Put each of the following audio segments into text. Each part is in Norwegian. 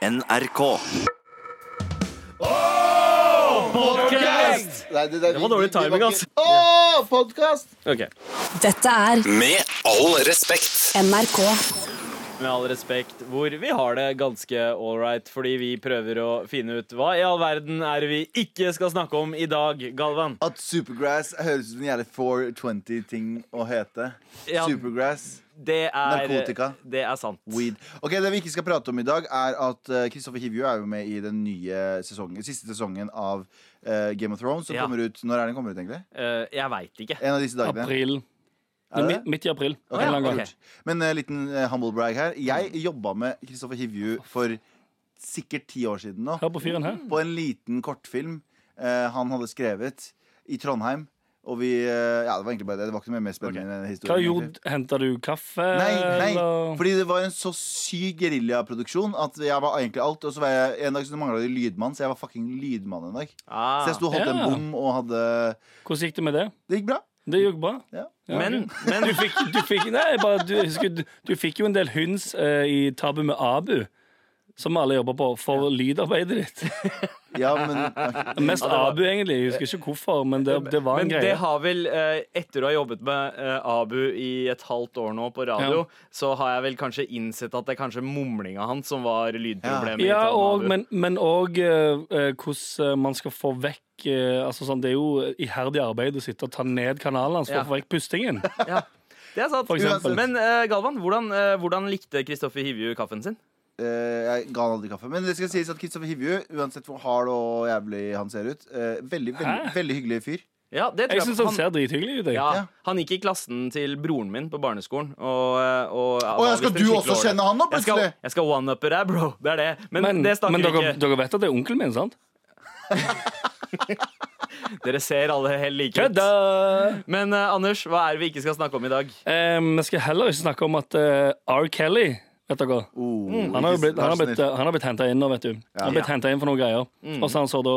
NRK. Nei, det, det, Det var dårlig timing, altså. Å, podkast! Okay. Dette er Med all respekt. NRK. Med all respekt, hvor vi har det ganske ålreit fordi vi prøver å finne ut hva i all verden er det vi ikke skal snakke om i dag, Galvan. At Supergrass høres ut som en jævlig 420-ting å hete. Ja. Supergrass, Det er Narkotika. Det er sant. weed. Ok, Det vi ikke skal prate om i dag, er at eh, Kristoffer Hivju er jo med i den nye sesongen, siste sesongen av uh, Game of Thrones. Som Ja. kommer ut, Når er den kommer ut, egentlig? Uh, jeg veit ikke. En av disse dagene. April. Er det Midt, midt i april. Okay, En eller annen gang. ok. Men en liten uh, humble brag her. Jeg jobba med Kristoffer Hivju for sikkert ti år siden nå. På fyren her. På en liten kortfilm uh, han hadde skrevet i Trondheim. Og vi eh, Ja, det var egentlig bare det. Det var ikke noe mer spennende enn Hva gjorde Henta du kaffe? Nei, nei, eller? fordi det var en så syk geriljaproduksjon at jeg var egentlig alt. Og så var jeg en dag så mangla det lydmann, så jeg var fucking lydmann en dag. Ah, Så jeg sto og holdt en bom og hadde Hvordan gikk det med det? Det gikk bra. Det gikk bra. Ja. Men, men Du fikk, du fikk Nei, bare du, du, du fikk jo en del hunds uh, i Tabu med Abu. Som alle jobber på for lydarbeidet ditt. Ja, men Mest Abu, egentlig. Jeg husker ikke hvorfor, men det, det var en Men det har vel, eh, etter å ha jobbet med eh, Abu i et halvt år nå på radio, så har jeg vel kanskje innsett at det er kanskje mumlinga hans som var lydproblemet. Ja, Ja, og, Abu. men, men uh, hvordan man skal få vekk altså sånn, Det er jo iherdig arbeid å sitte og ta ned kanalen hans for Ja. å få vekk pustingen. ja, det er sant. Men uh, Galvan, hvordan, hvordan likte Kristoffer Hivju kaffen sin? Eh, jeg ga han aldri kaffe. Men det skal sies at Kristoffer Hivju, uansett hvor hard og jævlig han ser ut, eh, veldig, veldig, veldig hyggelig fyr. Ja, det tror Jeg syns han han- ser drithyggelig ut. ja, Ja. Han gikk i klassen til broren min på barneskolen. Og, og, og, Å ja, skal du også kjenne han nå, Jeg skal, plutselig? jeg skal one-uppe deg, bro. Det er det. Men, Men, det men dere, ikke dere vet at det er onkelen min, sant? Dere ser alle helt like ut. Kødda! Men uh, Anders, hva er det vi ikke skal snakke om i dag? Eh, Vi skal heller ikke snakke om at uh, R. Kelly Vet dere? Oh, Han har jo blitt, han har blitt, han har blitt henta inn nå, vet du. Han har blitt Ja. inn for noen greier. Mm. Og så har han så da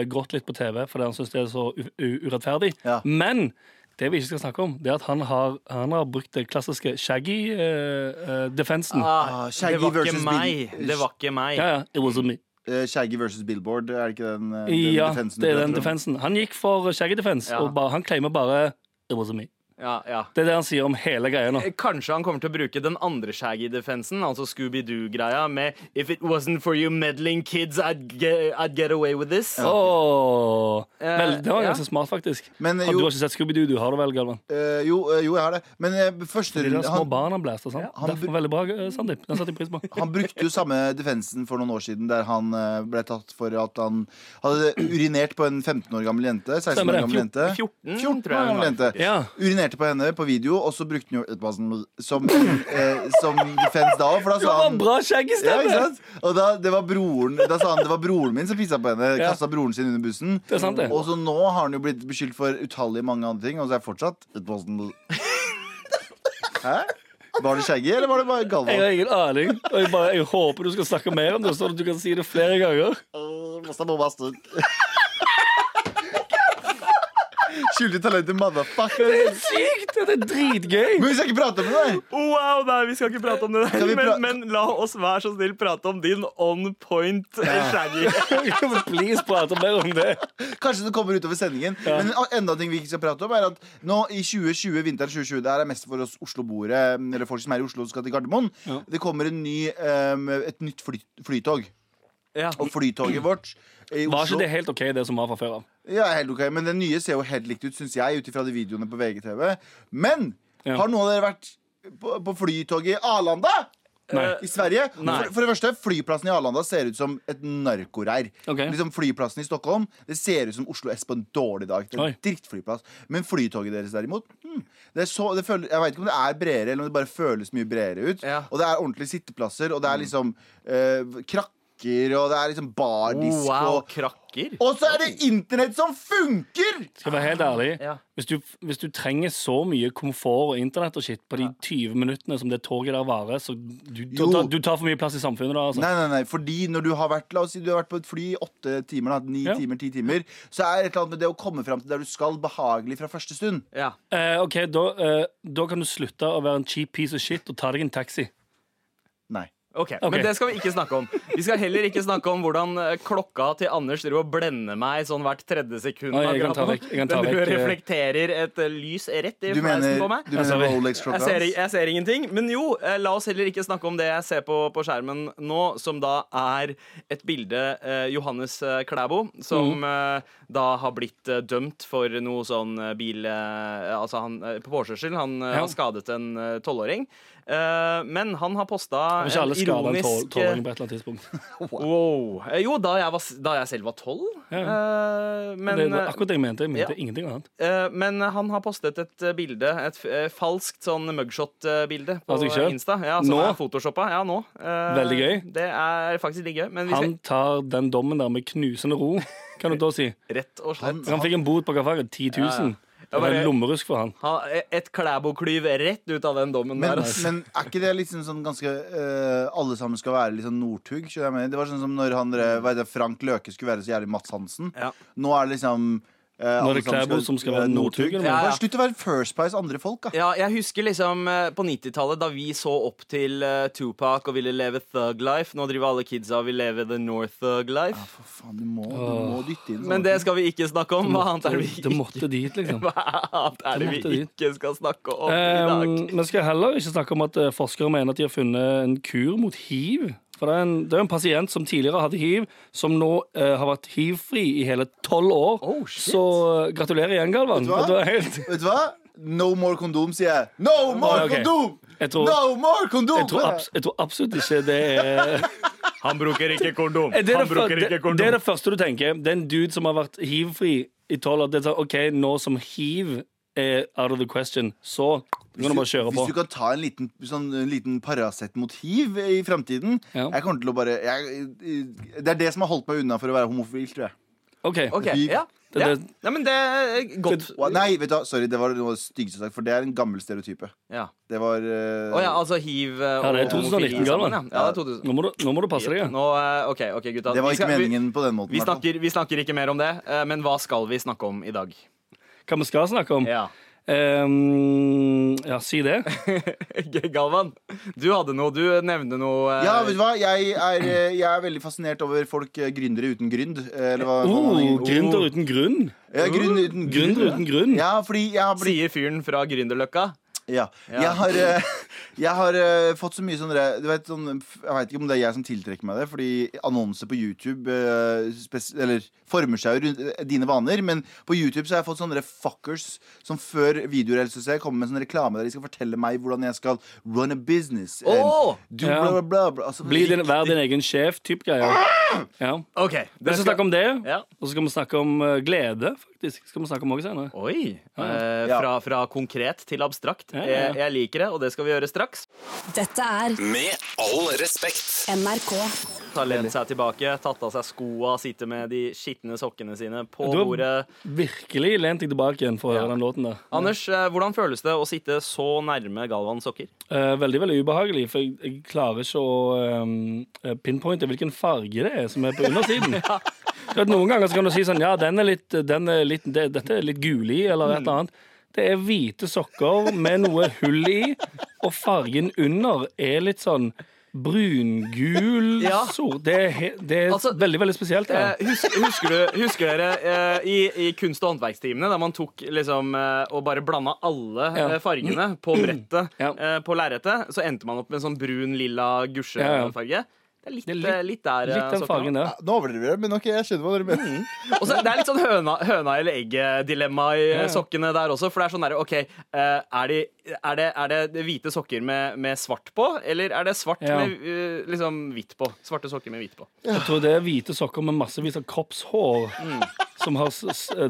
uh, grått litt på TV fordi han syns det er så urettferdig. Ja. Men det vi ikke skal snakke om, det er at han har, han har brukt det klassiske Shaggy-defensen. Ah, Ah, Shaggy det var ikke meg. Det var ikke meg. ja, ja. It was me. Eh, Shaggy versus Billboard, er det ikke den, eh, den Ja, defensen det er den defensen. Han gikk for Shaggy Defense, Ja. og bare, han claimer bare It was me. Ja, ja. Det er det han sier om hele greia nå. Eh, Kanskje han kommer til å bruke den andre Shaggy-defensen, altså Scooby-Doo-greia, med If it wasn't for you meddling kids, I'd get, I'd get away with this. Åh. Eh, Vel, det var ja. ganske smart, faktisk. Men, jo- du har ikke sett Scooby-Doo, du har det vel, Galvan? Uh, jo, jo, jeg har det. Men uh, første runde små han, barna blæster, sant? han Derfor veldig bra, Sandeep. Den satte jeg pris på. han brukte jo samme defensen for noen år siden, der han ble tatt for at han hadde urinert på en 15 år gammel jente. 16 Stemmer år gammel jente. 14, 14 tror jeg år gammel jente. Ja. Urinerte på henne på video, og så brukte han jo som, som, eh, som defense da òg, for da sa han bra ja, ikke sant? Og da, det var broren, da sa han det var broren min som pissa på henne. Ja. Kasta broren sin under bussen. Det sant, det. Og så nå har han jo blitt beskyldt for utallige mange andre ting, og så er jeg fortsatt It wasn't. Hæ? Var det skjegget, eller var det bare Jeg har ingen aning. Og jeg, bare, jeg håper du skal snakke mer om det, sånn at du kan si det flere ganger. Skjulte talenter, motherfucker. Det er sykt! Det er dritgøy! Men vi skal ikke prate om det der! Wow, nei, vi skal ikke prate om det der. Men, pra- men la oss være så snill prate om din on point ja. Shaggy. Please, prate mer om det. Kanskje det kommer utover sendingen. Men enda ting vi ikke skal prate om, er at nå i 2020, vinteren 2020, det her er mest for oss Oslo-boere, eller folk som er i Oslo og skal til Gardermoen, Ja. det kommer en ny, um, et nytt fly, flytog. Ja. Og flytoget vårt Var Oslo ikke det helt OK, det som var fra før av? Ja, helt ok, Men det nye ser jo helt likt ut, syns jeg, ut ifra de videoene på VGTV. Men Ja. har noen av dere vært på, på flytoget i Arlanda? Nei. I Sverige? Nei. For, for det første, Flyplassen i Arlanda ser ut som et narkoreir. Okay. Liksom Flyplassen i Stockholm Det ser ut som Oslo S på en dårlig dag. Det er en drittflyplass Men flytoget deres derimot hmm, det er så, det føler, Jeg vet ikke om det er bredere, eller om det bare føles mye bredere ut. Ja. Og det er ordentlige sitteplasser, og det er liksom eh, krakker, og det er liksom bardisk. Wow, og, krakker. og så er det internett som funker! Skal være helt ærlig Ja. hvis, du, hvis du trenger så mye komfort og internett og shit på de 20 minuttene som det toget der varer, så du, du, tar, du tar for mye plass i samfunnet da, altså. Nei, nei, nei, fordi når du har vært La oss si du har vært på et fly i åtte timer, da, ni Ja. timer, ti timer, så er et eller annet med det å komme fram til der du skal, behagelig fra første stund. Ja. Eh, ok, da, eh, da kan du slutte å være en cheap piece of shit og ta deg en taxi. Nei. Ok, Ok. Men det skal vi ikke snakke om. Vi skal heller ikke snakke om hvordan eh, klokka til Anders driver og blender meg sånn hvert tredje sekund. Oi, jeg kan ta vekk- jeg kan ta Den vekk, eh, reflekterer et eh, lys rett i fleisen på meg. du mener sorry. Rolex-klokka Jeg ser, hans? jeg ser ingenting. Men jo, la oss heller ikke snakke om det jeg ser på på skjermen nå, som da er et bilde eh, Johannes Klæbo, som mm. eh, da har blitt eh, dømt for noe sånn bil... Eh, altså han eh, på påkjørsel. Han Ja. har skadet en eh, tolvåring. Eh, men han har posta Ironisk tolvåring på et eller annet tidspunkt? Wow. Jo, da jeg, var, da jeg selv var tolv. Ja. Eh, men, det var akkurat det jeg mente. Jeg mente ja. ingenting annet. Uh, men han har postet et eh, bilde, et eh, falskt sånn mugshot-bilde på altså? Insta. Ja, som Nå? er photoshoppa. Ja, nå. Eh, Veldig gøy. Det er faktisk litt gøy. Han tar den dommen der med knusende ro, kan du da si. rett og slett Han fikk en bot på hva var 10 000. Det var lommerusk for han. ha et Klæbo-klyv rett ut av den dommen Men, der. Altså. men er ikke det liksom sånn ganske uh, Alle sammen skal være litt sånn Northug? Det var sånn som når han, eh, Frank Løke skulle være så jævlig Mats Hansen. Ja. Nå er det liksom eh, er det Klæbo som skal være eh, Northug. Ja, ja. Slutt å være First Price andre folk, da. Ja, jeg husker liksom eh, på 90-tallet da vi så opp til uh, Tupac og ville leve thug life. Nå driver alle kidsa og vil leve the North thug life. For faen, du må, du må dytte inn sånn. Men det skal vi ikke snakke om. Hva annet er det vi Det måtte dit, liksom. Hva annet er det Det vi ikke skal snakke om i dag? Um, vi skal heller ikke snakke om at forskere mener at de har funnet en kur mot hiv. For det er en, det er en pasient som tidligere hadde hiv, som nå eh, har vært hiv-fri i hele tolv år. Oh, shit. Så eh, gratulerer igjen, Galvan. Vet du hva? Helt, Vet du hva? No more kondom, sier jeg. No more okay. kondom! tror, No more kondom! jeg, tror abs, jeg tror absolutt ikke det er Han bruker ikke kondom. det er det, Han bruker det, ikke det kondom. er det første du tenker. Det er en dude som har vært hiv-fri i tolv år. Det er sånn, OK, nå som hiv er out of the question, så kan du bare kjøre på. Hvis du kan ta en liten, sånn, en liten Paracet mot hiv i framtiden Ja. Jeg kommer til å bare jeg, Det er det som har holdt meg unna for å være homofil, tror jeg. OK. okay. Vi- ja. Det- ja. det- Nei, men det er godt. Nei, vet du hva, sorry, det var noe styggeste sagt, for det er en gammel stereotype. Ja. Det var uh... oh, ja, altså hiv eh, Ja, det er 2019 homofili Galvan. Ja, Ja, det er Nå må, du, nå må du passe deg. ja. Nå, eh, OK, ok, gutta. Det var Vi ikke skal- vi- meningen på den måten. Vi snakker, vi snakker ikke mer om det, men hva skal vi snakke om i dag? Hva vi skal snakke om? Ja. Um, ja, si det. Galvan, du hadde noe. Du nevnte noe eh, Ja, vet du hva? Jeg er, eh, jeg er veldig fascinert over folk eh, gründere uten gründ. eh, Eller hva, hva Oh, man- Gründer uten grunn. Ja, gründer uten Gründer uten grunn. Ja, fordi jeg har blitt Sier fyren fra Gründerløkka. Ja. Jeg har, jeg har uh, fått så mye sånn du vet, sånn, Jeg vet ikke om det er jeg som tiltrekker meg det, fordi annonser på YouTube uh, spes eller former seg jo rundt eh, dine vaner. Men på YouTube så har jeg fått sånne fuckers som før videoer jeg, kommer med sånn reklame der de skal fortelle meg hvordan jeg skal run a business. and do Ja. bla, bla, bla, bla. Altså, Bli din, vær din egen sjef, type greier. Ja. OK. Vi skal snakke om det, Ja. og så skal vi snakke om eh, glede, faktisk. Skal vi snakke om også senere. Oi. Eh, Ja. fra, fra konkret til abstrakt. Ja, ja, ja. Jeg, jeg liker det, og det skal vi gjøre straks. Dette er Med all respekt. NRK. Har lent seg tilbake, tatt av seg skoa, sitter med de skitne sokkene sine på Du har bordet. virkelig lent deg tilbake igjen for å Ja. høre den låten der. Anders, eh, hvordan føles det å sitte så nærme Galvans sokker? Eh, veldig veldig ubehagelig, for jeg, jeg klarer ikke å um, pinpointe hvilken farge det er som er på undersiden. Vet, Noen ganger så kan du si sånn Ja, den er litt, den er litt det, dette er litt gulig, eller et eller annet. Det er hvite sokker med noe hull i, og fargen under er litt sånn brungul Ja. sort. Det er, det er Altså, veldig, veldig spesielt. Ja. Husker, husker, du, husker dere eh, i, i kunst- og håndverkstimene da man tok liksom eh, og bare blanda alle Ja. eh, fargene på brettet eh, på lerretet, så endte man opp med en sånn brun, lilla Ja, ja. Det er litt, Det er litt- eh, litt der. eh, Litt den sokkene. fargen. Ja, Nå overdriver dere, men ok, jeg skjønner hva dere mener. Og så, det er litt sånn høna, høna eller egget-dilemma i Ja, ja. sokkene der også. For det er sånn der, OK, eh, er, de, er, det, er det hvite sokker med, med svart på, eller er det svart Ja. med eh, liksom hvitt på? Svarte sokker med hvitt på. Jeg tror det er hvite sokker med massevis av kroppshår som har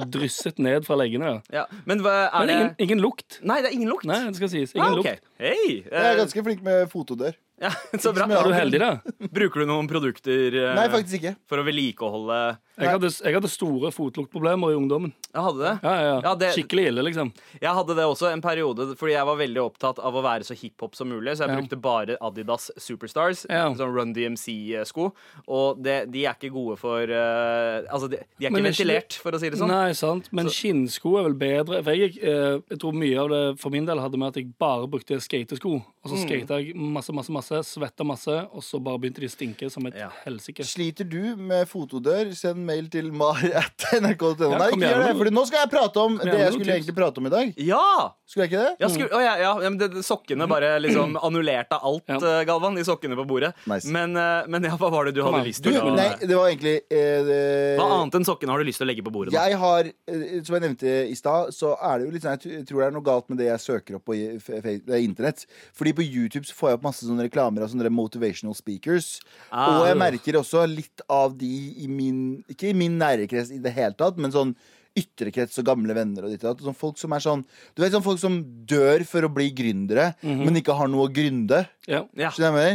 drysset ned fra leggene. Ja. Men hva er Men det ingen, ingen lukt. Nei, det er ingen lukt. Nei, det skal sies. Ah, Ingen ok. lukt. Hei! Jeg er eh, ganske flink med fotodør. Ja, så bra. Er du heldig, da? Bruker du noen produkter eh, Nei, faktisk ikke. for å vedlikeholde Jeg hadde, jeg hadde store fotluktproblemer i ungdommen. Jeg hadde det. Ja, ja, Ja, det- Skikkelig ille, liksom. Jeg hadde det også en periode fordi jeg var veldig opptatt av å være så hiphop som mulig. Så jeg Ja. brukte bare Adidas Superstars, Ja. sånn Run DMC-sko. Og det, de er ikke gode for eh, Altså, de, de er ikke Men er ikke ventilert, for å si det sånn. Nei, sant. Men skinnsko er vel bedre. For jeg, eh, jeg tror mye av det for min del hadde med at jeg bare brukte skatesko. Og Mm. så skata jeg masse, masse, masse. Masse, svetta masse, og så bare begynte de å stinke som et Ja. helsike. Sliter du med fotodør, send mail til mar.nrk.no. Ja, Nei, ikke gjør det, med- for nå skal jeg prate om det jeg skulle egentlig prate om i dag. Ja! Skulle jeg ikke det? Ja, skulle, å, ja, ja, men det, sokkene bare liksom annullerte alt, Ja. eh, Galvan. De sokkene på bordet. Nice. Men, eh, men ja, hva var det du hadde lyst til å nei, det var egentlig eh, det, Hva annet enn sokkene har du lyst til å legge på bordet? Da? Jeg har, eh, som jeg nevnte i stad, så er det jo litt sånn Jeg tror det er noe galt med det jeg søker opp på eh, internett. Fordi på YouTube så får jeg opp masse sånne reklamer av sånne motivational speakers. Ah. Og jeg merker også litt av de i min Ikke i min nære krets i det hele tatt, men sånn ytre krets og gamle venner og ditt og datt. Sånn folk som er sånn Du vet sånn folk som dør for å bli gründere, men ikke har noe å gründe. Ja. Ja.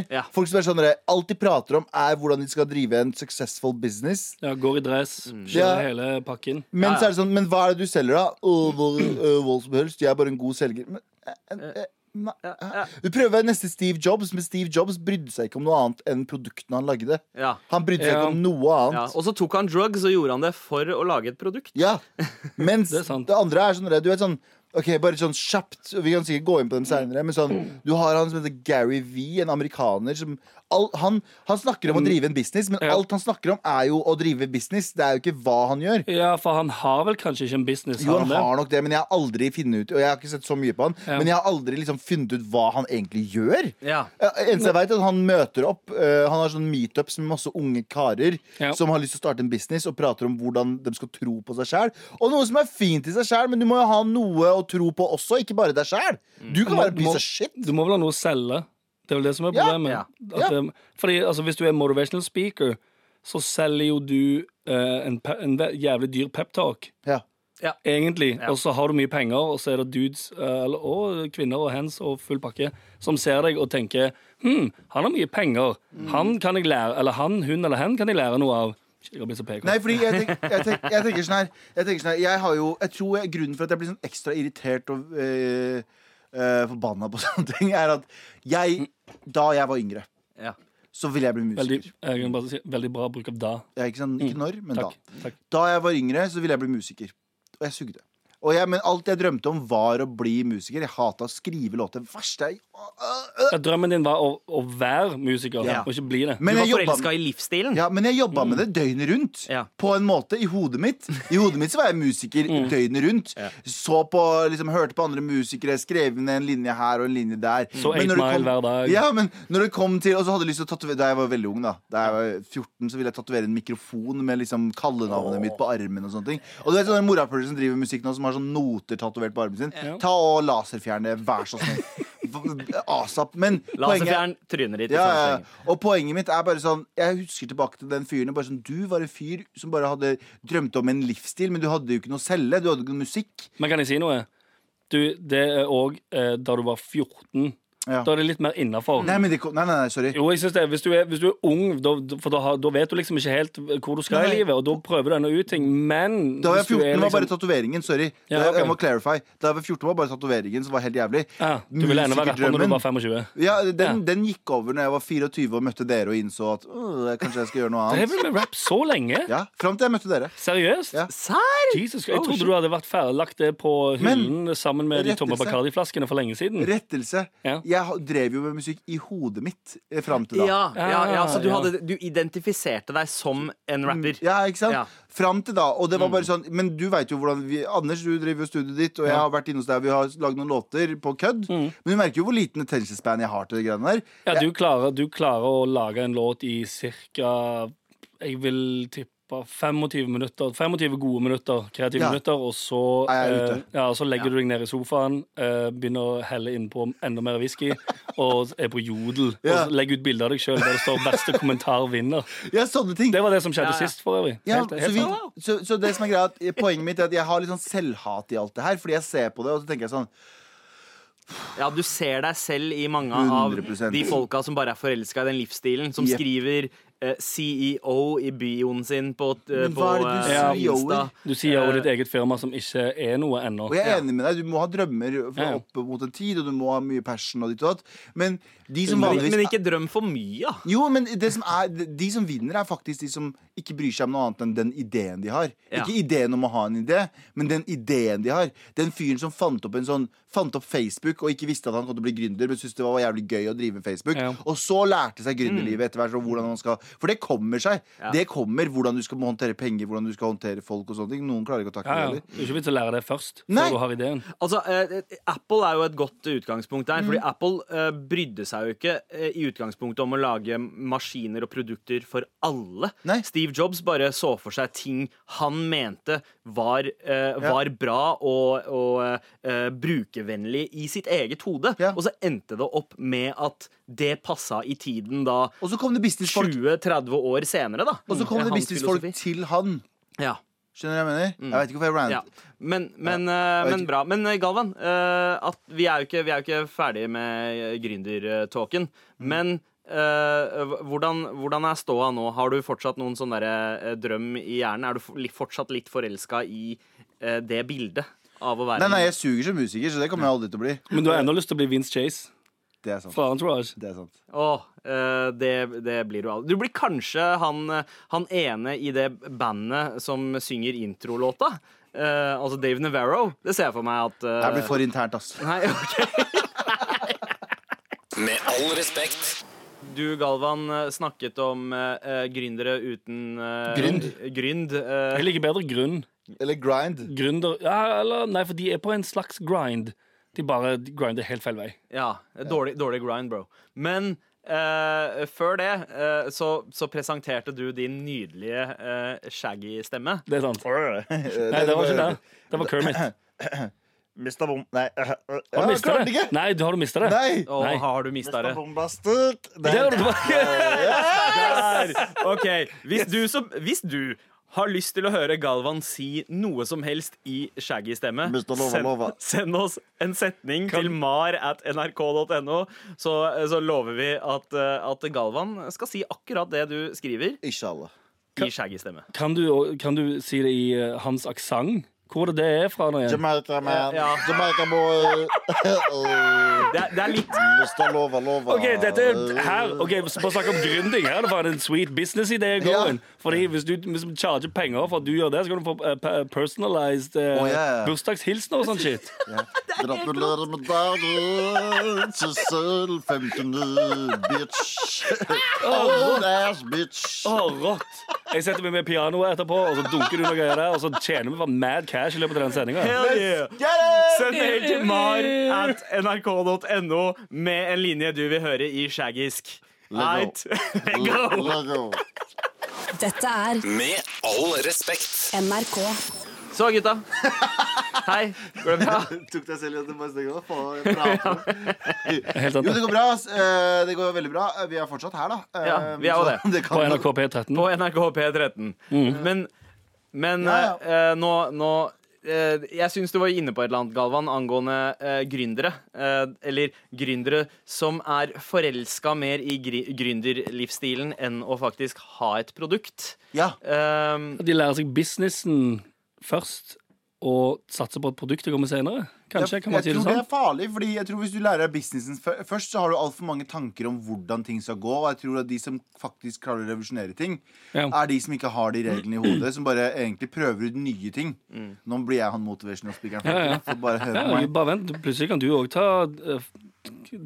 Ja. Folk som er sånn Alt de prater om, er hvordan de skal drive en successful business. ja, går i dress, Mm. kjører hele pakken. Men så er det sånn, men hva er det du selger, da? Hva, hva som helst. Jeg er bare en god selger. Men, Du prøver å være neste Steve Jobs, men Steve Jobs brydde seg ikke om noe annet enn produktene han lagde. Ja. Han brydde seg Ja. ikke om noe Ja. annet. Og så tok han drugs og gjorde han det for å lage et produkt. Ja, Mens Det det, andre er sånn Du vet sånn Ok, bare sånn kjapt Vi kan sikkert gå inn på dem senere Men sånn, du har han som heter Gary V En amerikaner som all, han, han snakker om å drive en business Men Ja. alt han snakker om er jo å drive business Det er jo ikke hva han gjør Ja, for han har vel kanskje ikke en business? Jo, han det? har nok det, men jeg har aldri funnet ut Og jeg har ikke sett så mye på han Ja. Men jeg har aldri liksom funnet ut hva han egentlig gjør Ja. Eneste jeg vet er at han møter opp Uh, Han har sånn meetups med masse unge karer Ja. Som har lyst til å starte en business Og prater om hvordan de skal tro på seg selv Og noe som er fint i seg selv Men du må jo ha noe å tro på også Ikke bare deg selv Du kan være en piece of shit Du må vel ha noe å selge. Det er vel det som er problemet. Ja. At, Ja. um, fordi altså, Hvis du er motivational speaker, så selger jo du eh, en, en jævlig dyr peptalk. Ja, Egentlig. Ja. Og så har du mye penger, og så er det dudes eh, eller, og kvinner og hands og full pakke som ser deg og tenker Hm, han har mye penger. Mm. Han kan jeg lære Eller han, hun eller hen kan jeg lære noe av. Nei, fordi jeg, tenk, jeg, tenk, jeg tenker sånn her Jeg tenker sånn her Jeg har jo Jeg tror jeg, grunnen for at jeg blir sånn ekstra irritert Og øh, øh, forbanna på sånne ting Er at jeg Da jeg var yngre Ja. Så ville jeg bli Veldig, musiker jeg kan bare si, veldig bra bruk av da. ja, ikke, sånn, ikke når, men Takk. da takk. Da jeg var yngre, så ville jeg bli musiker. Og jeg sugde. Og jeg, men alt jeg drømte om, var å bli musiker. Jeg hata å skrive låter. Verste jeg Ja, drømmen din var å, å være musiker, Ja. og ikke bli det. Men Du var forelska i livsstilen. ja, men jeg jobba med det døgnet rundt. Ja. På en måte, i hodet mitt. I hodet mitt så var jeg musiker døgnet rundt. Ja. Så på, liksom, Hørte på andre musikere, skrev ned en linje her og en linje der. Så Men når det Mile kom- hver dag. Ja, men når det kom til Og så hadde jeg lyst til å tatovere Da jeg var veldig ung, da Da jeg var 14, så ville jeg tatovere en mikrofon med liksom kallenavnet mitt på armen og sånne ting. Og du vet sånn morapuler som driver musikk nå, som har sånn noter tatovert på armen sin. Ta og laserfjern det, vær så snill. Asap. Men Laserfjern trynet ditt. ja, ja. Og poenget mitt er bare sånn Jeg husker tilbake til den fyren. Bare sånn, du var en fyr som bare hadde drømt om en livsstil, men du hadde jo ikke noe å selge. Du hadde ikke noe musikk. Men kan jeg si noe? Du, det er òg eh, da du var 14. Ja. Da er det litt mer innafor. Nei, men nei, nei, nei, sorry. Jo, jeg synes det. Hvis du er, hvis du er ung, da, for da, da vet du liksom ikke helt hvor du skal Nei. i livet, og da prøver du ennå ut ting, men Da var jeg hvis 14, er var bare liksom- tatoveringen. Sorry. Ja, okay. Jeg må clarify. Da jeg var 14, var bare tatoveringen som var helt jævlig. ja, Du ville ennå være rapper når du var 25. Ja, den, Ja. den gikk over når jeg var 24 og møtte dere og innså at øh, kanskje jeg skal gjøre noe Det annet. vel med rap så lenge? Ja, Fram til jeg møtte dere. Seriøst? Ja. Serr? Jesus, jeg Oh, trodde du hadde vært ferdig lagt det på Men- sammen med de tomme Bacardi-flaskene for lenge siden. Rettelse. Ja. Jeg drev jo med musikk i hodet mitt eh, fram til da. Ja, ja, ja, så du, hadde, du identifiserte deg som en rapper. Ja, ikke sant? Ja. Fram til da. Og det var bare sånn Men du veit jo hvordan vi Anders, du driver jo studioet ditt, og jeg har vært inne hos deg, vi har lagd noen låter på kødd. Men du merker jo hvor liten attention span jeg har til de greiene der. Ja, du klarer, du klarer å lage en låt i ca. Jeg vil tippe 25 minutter 25 gode minutter, kreative Ja. minutter, og så, eh, ja, så legger du deg ned i sofaen, eh, begynner å helle innpå enda mer whisky, og er på jodel. Ja. Og legger ut bilde av deg sjøl der det står 'beste kommentar vinner'. Ja, sånne ting. Det var det som skjedde Ja, ja. sist, for øvrig. Ja, Helt- så, vi, så, så det som er greia er Poenget mitt er at jeg har litt sånn selvhat i alt det her. Fordi jeg ser på det, og så tenker jeg sånn Ja, Du ser deg selv i mange av 100%. de folka som bare er forelska i den livsstilen. Som Yep. skriver CEO i bioen sin på, eh, Men på det du eh, Insta. Du sier jo ditt eget firma som ikke er noe ennå. Og jeg er enig med deg, du må ha drømmer for opp mot en tid, og du må ha mye passion og ditt og datt. Men de som vanligvis men ikke drøm for mye, da. Jo, men det som er, de som vinner, er faktisk de som ikke bryr seg om noe annet enn den ideen de har. Ikke ideen om å ha en idé, men den ideen de har. Den fyren som fant opp en sånn fant opp Facebook og ikke visste at han kom til å bli gründer, men syntes det var jævlig gøy å drive Facebook. Ja. Og så lærte seg gründerlivet etter hvert. hvordan man skal For det kommer seg. Ja. Det kommer hvordan du skal håndtere penger, hvordan du skal håndtere folk og sånne ting. Noen klarer ikke å takle Ja, ja. det heller. Er ikke vits å lære det først, Nei. før du har ideen. Altså, eh, Apple er jo et godt utgangspunkt der. Fordi Apple eh, brydde seg jo ikke eh, i utgangspunktet om å lage maskiner og produkter for alle. Nei. Steve Jobs bare så for seg ting han mente var, eh, var bra og, og eh, brukervennlig i sitt eget hode. Ja. Og så endte det opp med at det passa i tiden da Og så kom det businessfolk 20-30 år senere, da. Og så kom Eh, det businessfolk til han. Ja. Skjønner du hva jeg mener? Jeg vet ikke hvorfor jeg rant. Ja. Men, men, Ja. eh, men bra. Men eh, Galvan, eh, at vi er jo ikke, vi er ikke ferdig med gründertalken. Mm. Men Uh, hvordan, hvordan er ståa nå? Har du fortsatt noen sånn derre, eh, drøm i hjernen? Er du fortsatt litt forelska i uh, det bildet av å være Nei, nei, jeg suger som musiker, så det kommer jeg aldri til å bli. Men du har ennå lyst til å bli Vince Chase Det er sant. fra Entourage. Det er sant. Åh, eh, det, det blir du aldri. Du blir kanskje han, eh, han ene i det bandet som synger introlåta. Eh, altså Dave Navarro. Det ser jeg for meg at eh, Det blir for internt, ass. Nei, ok Med all respekt. Du, Galvan, eh, snakket om uh, gründere uten eh, Grynd. Grynd. eh, Jeg liker bedre grunn. Eller grind. Gründer ja, eller, Nei, for de er på en slags grind. De bare grinder helt feil vei. ja, dårlig, dårlig grind, bro. Men eh, før det eh, så, så presenterte du din nydelige uh, shaggy-stemme. Det er sant. Nei, det var ikke det. Det var Kermit. Mista bom... Nei. Har du mista det? ikke! Nei, du har du mista det? Nei! Oh, har du mista det? Bombastet. Der. du Der! OK. Hvis du, som, hvis du har lyst til å høre Galvan si noe som helst i shaggy-stemme, send, send oss en setning til mar at nrk.no, så, så lover vi at, eh, at Galvan skal si akkurat det du skriver Inshallah. i shaggy-stemme. Kan du, kan du si det i eh, hans aksent? Hvor er det det er fra nå igjen? Jamaica man. Ja. Jamaica boy. Det er, det er litt Mr. Lova Lova. Ok, dette er her Ok, Bare snakk om gründing. Her er det bare en sweet business-idé going. Fordi hvis du, hvis du charger penger for at du gjør det, så kan du få eh, pe- personalized eh, oh, ja. bursdagshilsener og sånn shit. Gratulerer med dagen, Sissel 59, bitch. Oh, ass bitch. Oh, rått. Jeg setter meg med pianoet etterpå, og så dunker du noe greier der, og så tjener vi for mad cash i løpet av den sendinga. Send mail til mar at nrk.no med en linje du vil høre i shaggisk. Right? Lego. Lego. Dette er Med all respekt. NRK. Så, gutta. Hei. Går det bra? Tok deg selv i at du bare Faen, av? Helt sant. Jo, det går bra. Eh, Det går veldig bra. Vi er fortsatt her, da. Eh, Ja, vi er jo så det. På NRK P13. På NRK P13. Men, men Ja, ja. eh, nå, nå eh, Jeg syns du var inne på et eller annet, Galvan, angående eh, gründere. Eh, eller gründere som er forelska mer i gründerlivsstilen enn å faktisk ha et produkt. Ja. Um, De lærer seg businessen først, og satse på et produkt det kommer senere. Kanskje, jeg, kan man si jeg tror det sånn? er farlig, fordi jeg tror hvis du lærer deg businessen først, så har du altfor mange tanker om hvordan ting skal gå. Og jeg tror at de som faktisk klarer å revolusjonere ting, Ja. er de som ikke har de reglene i hodet, som bare egentlig prøver ut nye ting. Nå blir jeg han motivational speakeren. Ja, ja. Bare hør Ja, på meg. bare vent, plutselig kan du òg ta eh,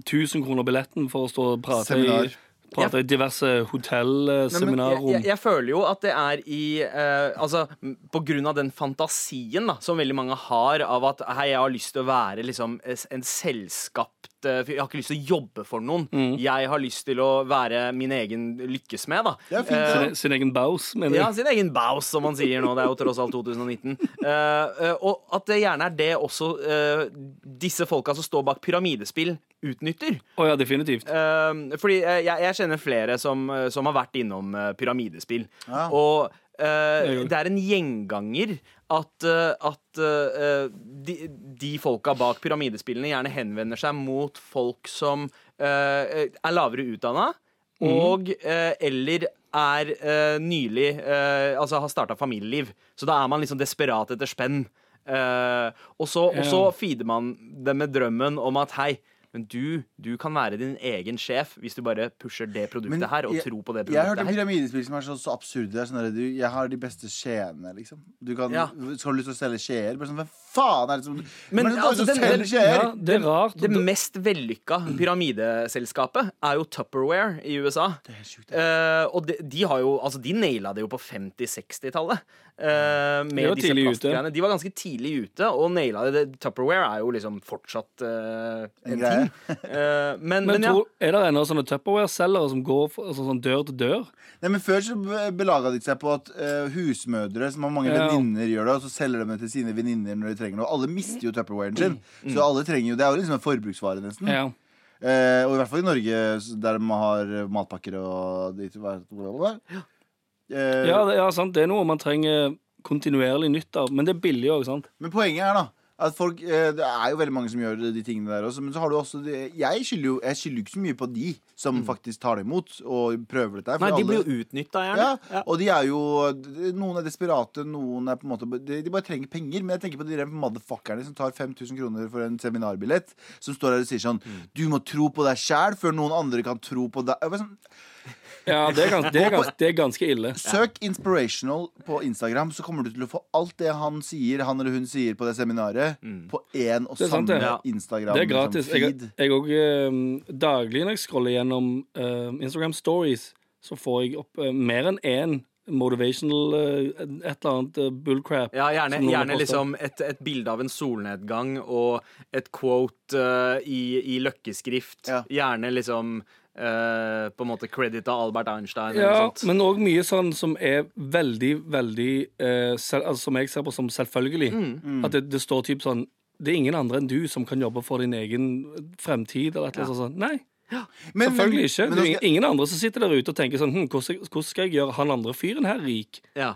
1000 kroner billetten for å stå og prate Seminar. i Prate i diverse hotellseminarrom. jeg, jeg, jeg føler jo at det er i eh, Altså, på grunn av den fantasien da som veldig mange har av at hei, jeg har lyst til å være liksom en selskapt eh, Jeg har ikke lyst til å jobbe for noen. Mm. Jeg har lyst til å være min egen lykkesmed, da. Fint, Eh, sin, sin egen baus, mener ja, sin egen baus, som man sier nå. Det er jo tross alt 2019. Eh, eh, og at det gjerne er det også eh, disse folka som står bak pyramidespill, utnytter. Å ja, definitivt. Eh, fordi eh, jeg, jeg kjenner flere som, eh, som har vært innom eh, pyramidespill. Ja. Og Uh, det er en gjenganger at, eh, at eh, de, de folka bak pyramidespillene gjerne henvender seg mot folk som eh, er lavere utdanna. mm. Og eller er nylig Altså har starta familieliv. Så da er man liksom desperat etter spenn. Og, så, feeder man dem med drømmen om at hei, men du, du kan være din egen sjef hvis du bare pusher det produktet Men her og jeg- tror på det Jeg har hørt produktet om her. pyramidespill som er så, så absurde. Det er sånn der, du, jeg har de beste skjeene, liksom. Du kan, Ja. Skal du lyst til å selge skjeer? Bare sånn, Hvem faen er det som Men, det altså, den- den- Ja, det er rart. Det mest vellykka pyramideselskapet er jo Tupperware i USA. Det er sjukt. uh, og de, de har jo Altså, de naila det jo på 50-60-tallet. Uh, med De var disse plastgreiene. De var ganske tidlig ute og naila det. Tupperware er jo liksom fortsatt uh, en, greie. ting. Uh, men, Men men ja. tror, er det ennå sånne Tupperware-selgere som går for, altså, sånn dør til dør? Nei, men Før så be- belaga de seg på at eh, husmødre som har mange Ja. venninner, gjør det, og så selger de det til sine venninner når de trenger det. Alle mister jo Tupperwaren sin. Mm. Så alle trenger jo Det er jo liksom en forbruksvare, nesten. Ja. Eh, og i hvert fall i Norge, der man har matpakker og dit, hva- hva- hva- Eh, Ja, det, ja, sant. Det er noe man trenger kontinuerlig nytt av. Men det er billig òg, sant? Men poenget er da at folk, eh, Det er jo veldig mange som gjør de tingene der også. Men så har du også de, Jeg skylder jo jeg skylder ikke så mye på de som faktisk tar det imot og prøver dette. her, for Nei, de alle- blir jo utnytta, gjerne. ja, Ja. og de er jo Noen er desperate, noen er på en måte De, de bare trenger penger. Men jeg tenker på de der motherfuckerne som tar 5000 kroner for en seminarbillett. Som står her og sier sånn Du må tro på deg sjæl før noen andre kan tro på deg. Jeg bare Sånn, Ja, det er, gans, det, er gans, det er ganske ille. Søk Inspirational på Instagram, så kommer du til å få alt det han sier Han eller hun sier på det seminaret, på én og sant, samme. Ja. Instagram. Det er gratis. liksom, Jeg, feed. jeg òg eh, Daglig når jeg scroller gjennom uh, Instagram Stories, så får jeg opp uh, mer enn én motivational eh, et eller annet eh, bullcrap. Ja, gjerne, gjerne liksom et, et bilde av en solnedgang og et quote uh, i, i løkkeskrift. Ja. Gjerne liksom eh, på en måte credit av Albert Einstein Ja, men òg mye sånn som er veldig, veldig uh, selv, altså, Som jeg ser på som selvfølgelig. Mm. At det, det står typ sånn Det er ingen andre enn du som kan jobbe for din egen fremtid. Eller et eller annet sånt. Nei, Men- selvfølgelig ikke. men Det er skal- ingen andre som sitter der ute og tenker sånn hm, hvordan, hvordan skal jeg gjøre han andre fyren her rik? Ja.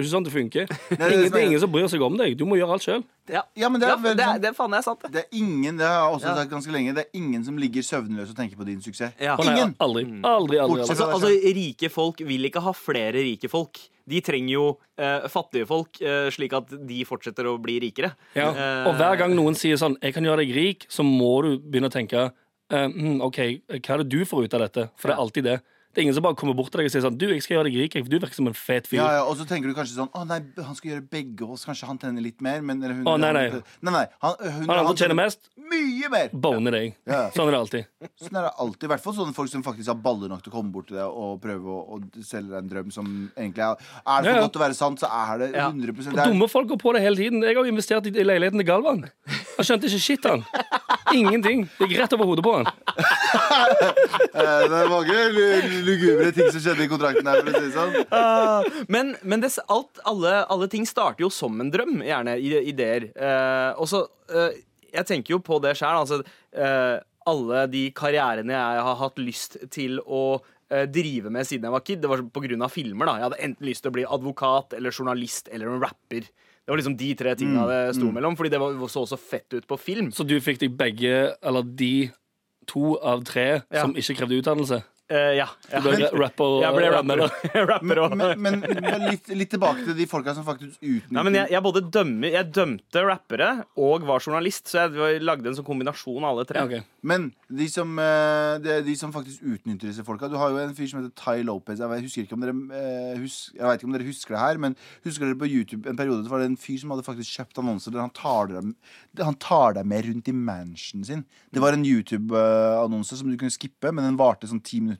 Det er ikke sånn det funker. det er ingen, som det er er- ingen som bryr seg om deg. Du må gjøre alt sjøl. Ja. Ja, men det er Ja, vel det, sånn- er- det er faen jeg sant, det. Det er ingen det har jeg også Ja. sagt ganske lenge Det er ingen som ligger søvnløs og tenker på din suksess. Ja. Ingen! Aldri. Aldri, aldri. Aldri. Altså, altså, rike folk vil ikke ha flere rike folk. De trenger jo eh, fattige folk, eh, slik at de fortsetter å bli rikere. Ja. Eh, Og hver gang noen sier sånn 'Jeg kan gjøre deg rik', så må du begynne å tenke eh, hm, OK, hva er det du får ut av dette? For det er alltid det. Det er ingen som bare kommer bort til deg og sier sånn 'Du, jeg skal gjøre deg rik', for du virker som en fet fyr. Ja, ja, og så tenker du kanskje sånn Å nei, han skal gjøre begge oss. Kanskje han tjener litt mer, men eller hun, Å, nei, nei. Han, nei, nei han, hun, Han han tjener mest, mye mer! boner deg. Ja. Sånn er det alltid. Sånn er det alltid. I hvert fall sånne folk som faktisk har baller nok til å komme bort til deg og prøve å, å selge deg en drøm som egentlig er Er det for Ja, ja. godt til å være sant, så er det Ja. 100 Og det er, dumme folk går på det hele tiden. Jeg har jo investert i leiligheten til Galvan. Han skjønte ikke shit, han. Ingenting. Det gikk rett over hodet på han. eh, det er mange lugubre ting som skjedde i kontrakten her, for å si det sånn. Uh, men men det, alt, alle, alle ting starter jo som en drøm, gjerne. i- Ideer. Uh, og så uh, Jeg tenker jo på det sjøl. Altså, eh, alle de karrierene jeg har hatt lyst til å drive med siden jeg var kid, det var på grunn av filmer. da Jeg hadde enten lyst til å bli advokat eller journalist eller en rapper. Det var liksom de tre tingene det sto mellom, fordi det var, så så fett ut på film. Så du fikk deg begge, eller de to av tre Ja. som ikke krevde utdannelse? Eh, ja. ja. Du ble rapper og Jeg ble rapper, rapper og Men, men, men litt, litt tilbake til de folka som faktisk utnytter Nei, men jeg, jeg både dømmer Jeg dømte rappere og var journalist, så jeg lagde en sånn kombinasjon av alle tre. Ja, ok. Men de som, de, er de som faktisk utnytter disse folka Du har jo en fyr som heter Ty Lopez. Jeg, vet- husker ikke om dere husk, Jeg vet ikke om dere husker det her, men husker dere på YouTube en periode så var det en fyr som hadde faktisk kjøpt annonser der han tar deg, han tar deg med rundt i mansionen sin. Det var en YouTube-annonse som du kunne skippe, men den varte sånn ti minutter.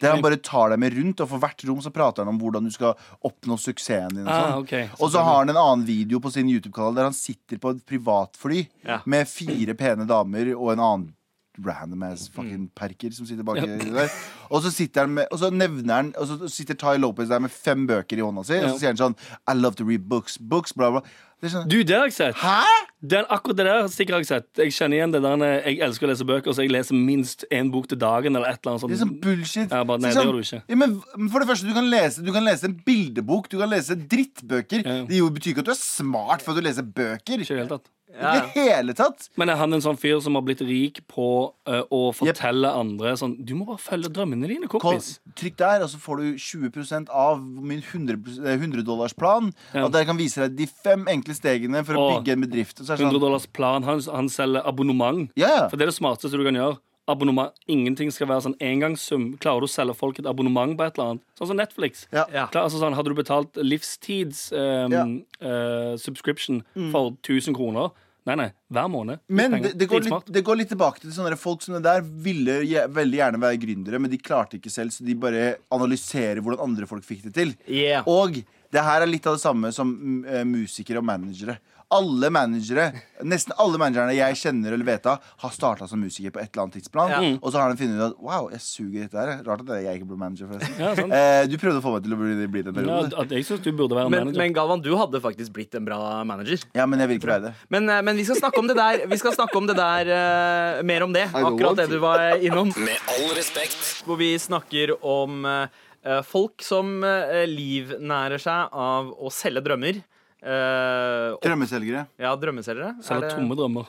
Der han bare tar deg med rundt, og for hvert rom så prater han om hvordan du skal oppnå suksessen din. Og, Ah, okay. og så har han en annen video på sin YouTube-kanal der han sitter på et privatfly Ja. med fire pene damer og en annen random ass fucking perker som sitter baki der. Og så sitter han med Og så nevner han Og så sitter Ty Lopez der med fem bøker i hånda si, og så sier han sånn I love to read books. Books, bla, bla. Det sånn Du, det har jeg sett. Hæ?! Den, akkurat det der stikker har jeg sett. Jeg kjenner igjen det der når Jeg elsker å lese bøker, så jeg leser minst én bok til dagen. Eller et eller annet sånt. Det er sånn bullshit. Ja, bare, nei, sånn- det gjør du ikke. Ja, men men for det første, du kan lese, du kan lese en bildebok, du kan lese drittbøker. Ja. Det betyr ikke at du er smart for at du leser bøker. Ikke helt tatt. Ikke i det hele tatt. Men er han en sånn fyr som har blitt rik på eh, å fortelle andre sånn Du må bare følge drømmene dine, Kom, trykk der, og så får du 20% av min 100-dollarsplan. Ja. Og der kan vise deg de fem enkle stegene for å og, bygge en bedrift. Og så er 100 sånn, dollars plan. Han, han selger abonnement. ja, ja. For det er det smarteste du kan gjøre. Abonnement. Ingenting skal være sånn engangssum. Klarer du å selge folk et abonnement på et eller annet? Sånn som Netflix. Ja. Ja. Klar, altså sånn, hadde du betalt livstids um, Ja. uh, subscription for 1000 kroner Nei, nei, hver måned. Men det, det, går litt, det går litt tilbake til sånne folk som det der ville je, veldig gjerne være gründere, men de klarte ikke selv, så de bare analyserer hvordan andre folk fikk det til. Yeah. Og det her er litt av det samme som mm, eh, musikere og managere. Alle managere, Nesten alle managerne jeg kjenner eller vet av, har starta som musiker på et eller annet tidsplan. Ja. Og så har de funnet ut at wow, jeg suger dette her. Rart at jeg ikke ble manager, forresten. Ja. Eh, du prøvde å få meg til å bli, bli det en Ja, jeg synes du burde være Men, manager. men Galvan, du hadde faktisk blitt en bra manager. Ja, men jeg vil ikke være det. Men, eh, men vi skal snakke om det der. Vi skal snakke om det der uh, mer om det. Akkurat det du var innom. Med all respekt. Hvor vi snakker om uh, folk som uh, livnærer seg av å selge drømmer. Eh, Drømmeselgere. ja, drømmeselgere. Er Selger det- tomme drømmer.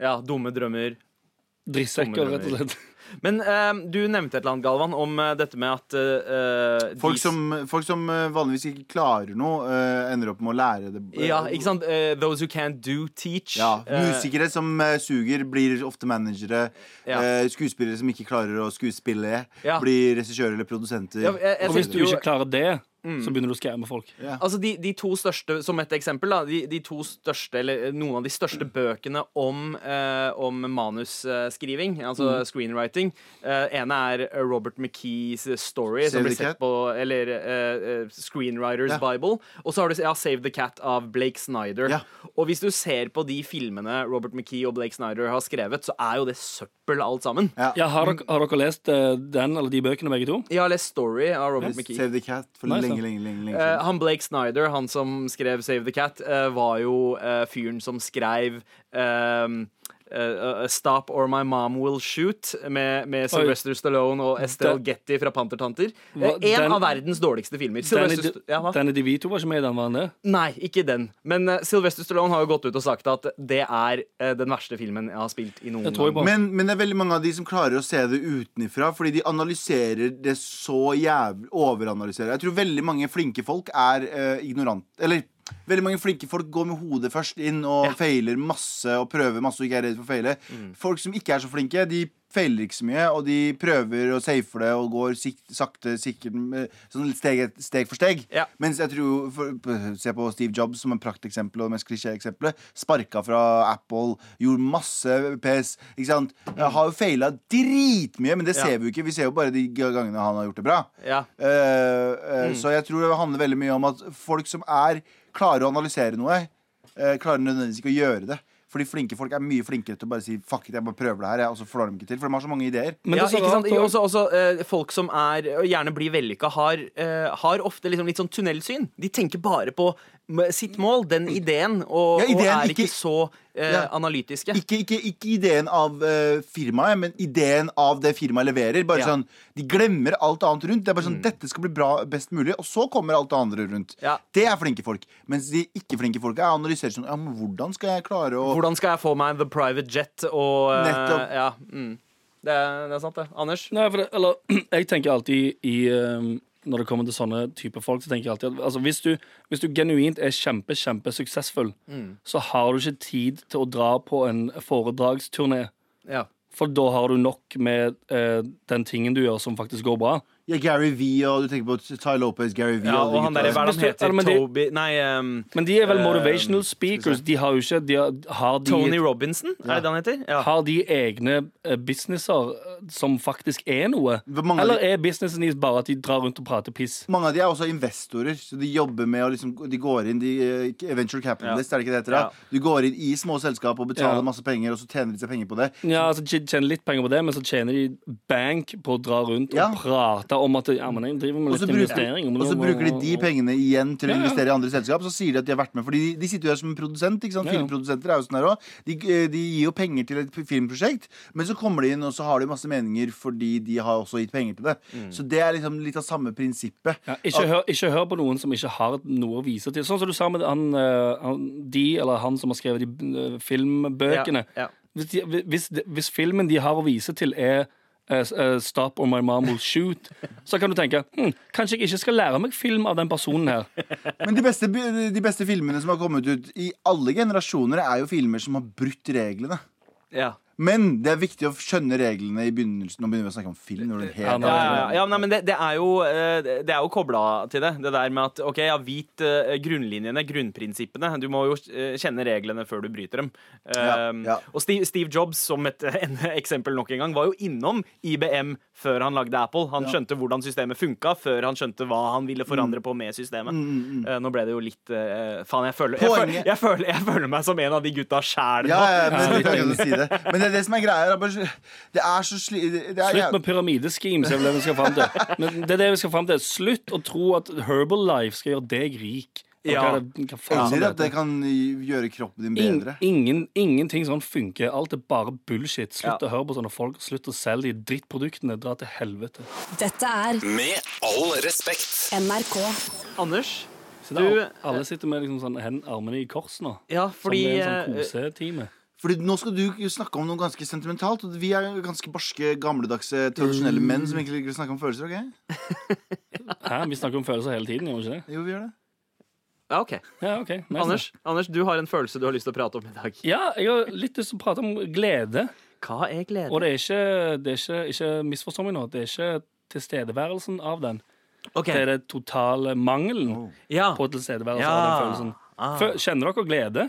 Ja, dumme drømmer. Drittsekker, rett og slett. Men eh, du nevnte et eller annet, Galvan, om eh, dette med at eh, Folk som, folk som eh, vanligvis ikke klarer noe, eh, ender opp med å lære det. Ja, ikke sant? Eh, those who can't do, teach. Ja, Eh, Musikere som eh, suger, blir ofte managere. Ja. Eh, skuespillere som ikke klarer å skuespille, Ja. blir regissører eller produsenter. ja, jeg, jeg Og hvis du ikke klarer det, så begynner du å skremme folk. Altså de, de to største, Som et eksempel, da, de, de to største, eller noen av de største bøkene om, eh, om manusskriving, altså Mm. screenwriting. Eh, ene er Robert McKees Story, Save som blir sett på Eller eh, eh, Screenwriters yeah. Bible. Og så har du ja, Save the Cat av Blake Snyder. Yeah. Og hvis du ser på de filmene Robert McKee og Blake Snyder har skrevet, så er jo det søppel alt sammen. Ja. Ja, har, dere, har dere lest eh, den eller de bøkene, begge to? Jeg har lest Story av Robert Yes, McKee. Save the Cat for Nice, lenge, da. lenge, lenge, lenge Uh, han Blake Snyder, han som skrev Save the Cat, uh, var jo uh, fyren som skrev ehm, eh, Stop or My Mom Will Shoot med, med Sylvester Stallone og Estelle Getty fra Pantertanter. Eh, Hva- en den- av verdens dårligste filmer. Danny, ja? Danny DeVito var ikke med i den, var han det? Nei, ikke den. Men uh, Sylvester Stallone har jo gått ut og sagt at det er uh, den verste filmen jeg har spilt i noen gang. Men, men det er veldig mange av de som klarer å se det utenifra, fordi de analyserer det så jævlig Overanalyserer. Jeg tror veldig mange flinke folk er ignorante. ignorant Eller veldig mange flinke folk går med hodet først inn og Ja. feiler masse og prøver masse og ikke er redd for å feile. Folk som ikke er så flinke, de feiler ikke så mye, og de prøver å safe det og går sik sakte, sikkert sånn steg, steg for steg. Ja. Mens jeg tror for, Se på Steve Jobs som en prakteksempel og det mest klisjéeksempelet. Sparka fra Apple, gjorde masse PS. Ikke sant? Jeg har jo feila dritmye, men det Ja. ser vi jo ikke. Vi ser jo bare de gangene han har gjort det bra. Ja. Uh, uh, mm. Så jeg tror det handler veldig mye om at folk som er klarer å analysere noe, eh, klarer nødvendigvis ikke å gjøre det. Fordi flinke folk er mye flinkere til å bare si fuck it, jeg bare prøver det her, jeg, og så får de ikke til. For de har så mange ideer. Men ja, det er ikke sant? Også, også eh, folk som er, og gjerne blir vellykka, har, eh, har ofte liksom litt sånn tunnelsyn. De tenker bare på sitt mål, den ideen, og, Ja, ideen, og er ikke, ikke- så eh, Ja. analytiske. Ikke, ikke, ikke ideen av uh, firmaet, men ideen av det firmaet leverer. Bare Ja. sånn, De glemmer alt annet rundt. Det er bare sånn, Dette skal bli bra best mulig, og så kommer alt det andre rundt. Ja. Det er flinke folk. Mens de ikke-flinke folka analyserer sånn ja, men Hvordan skal jeg klare å Hvordan skal jeg få meg the private jet og uh, Nettopp. Ja. Mm. Det, er, det er sant, det. Anders? Nei, for det, eller, jeg tenker alltid i um, Når det kommer til sånne type folk, så tenker jeg alltid at altså, hvis, du, hvis du genuint er kjempe, kjempesuksessfull, så har du ikke tid til å dra på en foredragsturné. Ja. For da har du nok med eh, den tingen du gjør, som faktisk går bra. Ja, Gary V, og du tenker på Ty Lopez, Gary V ja og han der. hva er det han heter? men de- Toby Nei, ehm, Men de er vel Eh, motivational speakers. De har jo ikke de har, har de, Tony Robinson, er det det han heter? Ja. Har de egne eh, businesser eh, som faktisk er noe? Mange av Eller er businessen deres bare at de drar rundt og prater piss? Mange av de er også investorer, så de jobber med å liksom De går inn de, eh, Venture capitalist, er det ikke det heter? da? Ja. Du går inn i små selskap og betaler Ja. masse penger, og så tjener de seg penger på det. Ja, altså tj- Tjener litt penger på det, men så tjener de bank på å dra rundt Ja. og prate om at ja, men jeg driver med Og så litt investering. og så bruker de de pengene igjen til å investere i andre selskap. Så sier de at de har vært med. for de, de sitter jo her som en produsent. Ikke sant? Filmprodusenter er jo sånn her òg. De, eh, de gir jo penger til et filmprosjekt, men så kommer de inn og så har de masse meninger fordi de har også gitt penger til det. Så det er liksom litt av samme prinsippet. Ja, ikke, hør, ikke hør på noen som ikke har noe å vise til. Sånn som du sa med han, eh, han de eller han som har skrevet de eh, filmbøkene. Ja, ja. Hvis, de, hvis, hvis filmen de har å vise til, er 'Stop or my mom will shoot', så kan du tenke hm, kanskje jeg ikke skal lære meg film av den personen her. Men de beste, de beste filmene som har kommet ut i alle generasjoner, er jo filmer som har brutt reglene. Ja. Men det er viktig å skjønne reglene i begynnelsen. Nå begynner vi å snakke om film. Når det er Ja, helt Ja, ja, ja. ja nei, men det, det er jo, eh, det er jo kobla til det. Det der med at OK, ja, vit eh, grunnlinjene, grunnprinsippene. Du må jo eh, kjenne reglene før du bryter dem. Ja, Um, ja. Og Steve, Steve Jobs, som et en, eksempel nok en gang, var jo innom IBM før han lagde Apple. Han skjønte hvordan systemet funka, før han skjønte hva han ville forandre på med systemet. Eh, nå ble det jo litt Faen, jeg føler jeg, føler, jeg, føler, jeg føler meg som en av de gutta sjæl Ja, nå. ja, men, jeg kan si det. men det er det som er greia. Det er så sli... Det det er, Slutt med pyramideschemes. er det vi skal fram til. Men det er det vi skal fram til. Slutt å tro at Herbalife skal gjøre deg rik. Ja. Eller at det kan gjøre kroppen din bedre. ingen, ingenting sånn funker. Alt er bare bullshit. Slutt Ja. å høre på sånne folk. Slutt å selge de drittproduktene. Dra til helvete. Dette er Med all respekt. NRK. Anders, er, Du- alle sitter med liksom sånn hen, armene i kors nå. ja, fordi som det er en eh, sånn kosetime. Fordi nå skal du snakke om noe ganske sentimentalt. Og vi er ganske barske, gamledagse, tradisjonelle menn som egentlig liker å snakke om følelser. ok? Hæ? Vi snakker om følelser hele tiden, gjør vi ikke det? Jo, vi gjør det. Ja, OK. Ja, okay. nice. Anders, Anders, du har en følelse du har lyst til å prate om i dag. Ja, jeg har litt lyst til å prate om glede. Hva er glede? Og det er ikke, det er ikke, ikke misforstå meg nå, det er ikke tilstedeværelsen av den. Okay. Det er det totale mangelen oh. på tilstedeværelse Ja. av den følelsen. Ah. Kjenner dere glede?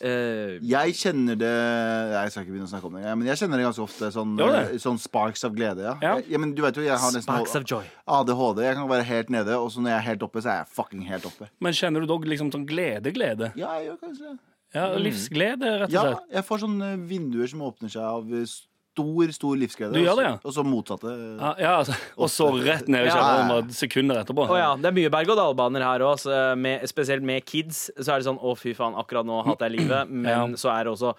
Eh, Jeg kjenner det Jeg skal ikke begynne å snakke om det, men jeg kjenner det ganske ofte. Sånn, eh, sånn sparks av glede. Ja. Ja. Jeg, men du vet jo, jeg har nesten Sparks of joy. ADHD. Jeg kan være helt nede, og så når jeg er helt oppe, så er jeg fucking helt oppe. Men kjenner du dog liksom sånn glede-glede? Ja, jeg gjør kanskje det. Ja, livsglede, rett og slett. Ja, jeg får sånne vinduer som åpner seg av stor, stor livsglede. Du gjør det, ja? Og så motsatte. Ja, ja, altså, og så rett ned i kjelleren sekunder etterpå. Oh, ja, det er mye berg-og-dal-baner her òg. Spesielt med kids så er det sånn å, fy faen, akkurat nå hater jeg livet. Men Ja. så er det også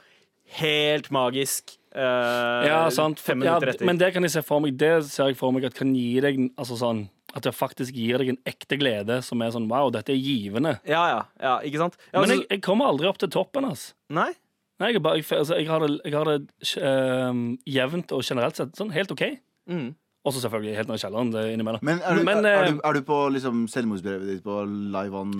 helt magisk. Uh, Ja, sant. Fem minutter etter. men det kan jeg se for meg Det ser jeg for meg at kan gi deg Altså sånn At det faktisk gir deg en ekte glede som er sånn Wow, dette er givende. ja, ja, ja, ikke sant? Ja, Men altså- jeg, jeg kommer aldri opp til toppen, altså. Nei? Nei, jeg, bare, jeg, altså, jeg har det, jeg har det eh, jevnt og generelt sett sånn helt OK. Mm. Og så selvfølgelig helt ned i kjelleren det innimellom. Men er du, Men, er, er, eh, du, er du på liksom selvmordsbrevet ditt på Live on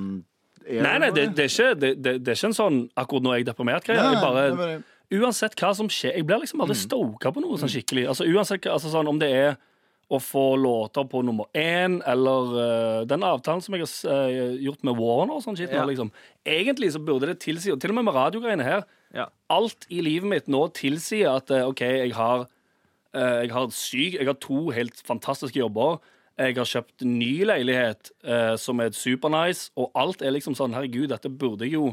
Air? Nei, nei, det, det, er ikke, det, det, det er ikke en sånn akkurat nå er jeg deprimert greie. Jeg bare, det er bare- uansett hva som skjer Jeg blir liksom aldri Mm. stoka på noe sånn skikkelig. Altså uansett altså, sånn, Om det er å få låter på nummer én, eller uh, den avtalen som jeg har uh, gjort med Warner og sånn shit. Ja. Liksom. Egentlig så burde det tilsi, og til og med med radiogreiene her Ja. Alt i livet mitt nå tilsier at eh, OK, jeg har, eh, jeg har syk Jeg har to helt fantastiske jobber. Jeg har kjøpt ny leilighet eh, som er supernice, og alt er liksom sånn Herregud, dette burde jeg jo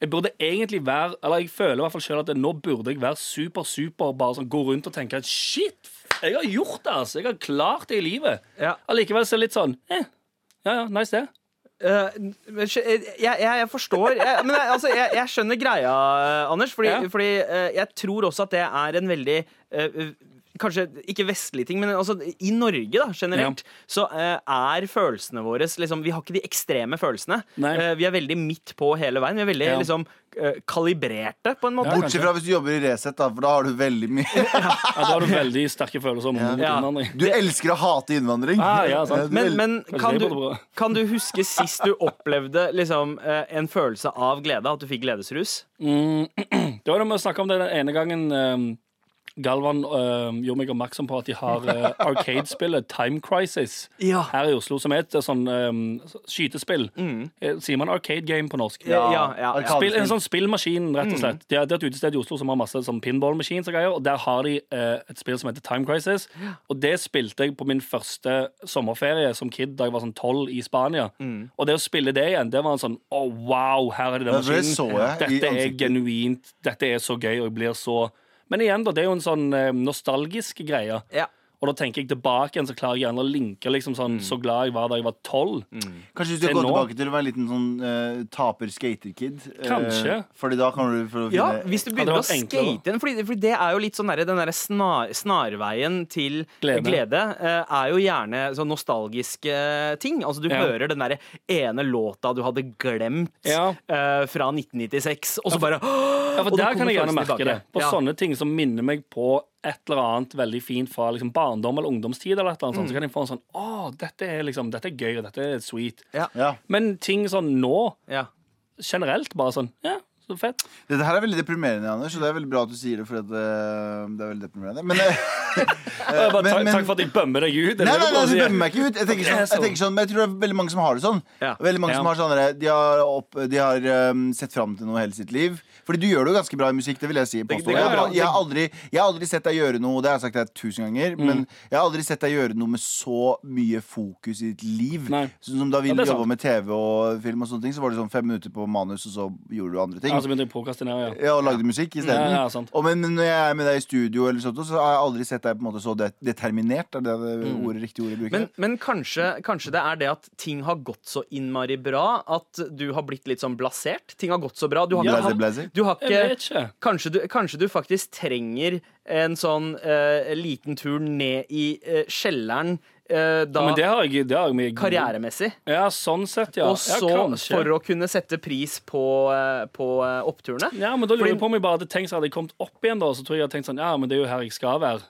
Jeg burde egentlig være Eller jeg føler i hvert fall selv at det, nå burde jeg være super, super Bare sånn gå rundt og tenke shit, jeg har gjort det, altså. Jeg har klart det i livet. Ja. Allikevel så er det litt sånn eh, Ja, ja, nice det. Skj- jeg, jeg, jeg forstår jeg, Men altså, jeg, skjønner greia, eh, Anders. Fordi, Ja. fordi uh, jeg tror også at det er en veldig eh, Kanskje ikke vestlige ting, men altså, i Norge da, generelt så uh, er følelsene våre liksom, Vi har ikke de ekstreme følelsene. Eh, vi er veldig midt på hele veien. Vi er veldig Ja. liksom, uh, kalibrerte, på en måte. Ja. Bortsett fra hvis du jobber i Resett, da, for da har du veldig mye Ja, Da har du veldig sterke følelser mot Ja. innvandring. Du elsker å hate innvandring. Ah, ja, sant. Du Men, men kan, du, kan du huske sist du opplevde liksom, en følelse av glede? At du fikk gledesrus? Mm, det var da vi snakka om det den ene gangen um, Galvan øh, gjorde meg oppmerksom på at de har øh, Arcade-spillet Time Crisis Ja. her i Oslo, som er et uh, sånn øh, skytespill. Mm. Sier man arcade game på norsk? Ja, ja. Spill, en sånn spillmaskin, rett og slett. Det er, det er et utested i Oslo som har masse sånn pinball-machines og greier, og der har de eh, et spill som heter Time Crisis. Og det spilte jeg på min første sommerferie som kid da jeg var sånn tolv i Spania. Og det å spille det igjen, det var en sånn Å, wow, her er det den maskinen. det Dette er genuint. Dette er så gøy, og jeg blir så Men igjen, da, det er jo en sånn eh, nostalgisk greie. Ja. Og da tenker jeg tilbake igjen, så klarer jeg gjerne å linke liksom sånn, så glad jeg var da jeg var tolv. Kanskje hvis du går nå. tilbake til å være en liten sånn eh, taper skater-kid. eh, Kanskje. fordi da kan du for å Ja, finne hvis du begynner å vært enklere. skate igjen. Fordi, fordi det er jo litt sånn derre- den derre snar, snarveien til Glede. glede, eh, er jo gjerne sånn nostalgiske ting. Altså Du Ja. hører den derre ene låta du hadde glemt Ja. eh, fra 1996, og så bare Ja, for Der kan jeg gjerne merke tilbake. det. På Ja. sånne ting som minner meg på et eller annet veldig fint fra liksom barndom eller ungdomstid, eller et eller annet, sånt, så kan de få en sånn Å, dette er liksom, dette er gøy, og dette er sweet. Ja. Ja. Men ting sånn nå, Ja. generelt, bare sånn Ja, så fett. Dette her er veldig deprimerende, Anders, og det er veldig bra at du sier det, for at, uh, det er veldig deprimerende. Men, uh, bare, men- takk, men- takk for at jeg bømmer deg ut. Nei, nei, nei, jeg dømmer meg ikke ut. Jeg tenker, sånn, jeg tenker sånn, men jeg tror det er veldig mange som har det sånn. Ja. Veldig mange Ja. som har sånn De har, opp, de har um, sett fram til noe hele sitt liv. Fordi du gjør det jo ganske bra i musikk, det vil jeg si. Det, det Jeg, jeg, har aldri, jeg har aldri sett deg gjøre noe, det har jeg sagt deg tusen ganger, Mm. men jeg har aldri sett deg gjøre noe med så mye fokus i ditt liv. Nei. Sånn som da vi Ja, jobba med TV og film, og sånne ting så var det sånn fem minutter på manus, og så gjorde du andre ting. Ja, så begynte jeg å ja. Ja, og lagde musikk isteden. Ja, ja, og men når jeg er med deg i studio, eller sånt, så har jeg aldri sett deg på en måte så det, determinert. Er det det ordet, riktige ordet jeg bruker? Men, men kanskje, kanskje det er det at ting har gått så innmari bra at du har blitt litt sånn blasert. Ting har gått så bra. Du har, Blazer, blazer. du har Jeg ikke vet ikke. Kanskje du, kanskje du faktisk trenger en sånn uh, liten tur ned i uh, kjelleren uh, da Ja, men det har jeg, det har jeg karrieremessig. Ja, sånn sett, ja. Og så, ja, for å kunne sette pris på, på oppturene. Ja, men da lurer jeg på om jeg bare hadde tenkt så hadde jeg kommet opp igjen, da. Så tror jeg jeg hadde tenkt sånn, ja, men det er jo her jeg skal være.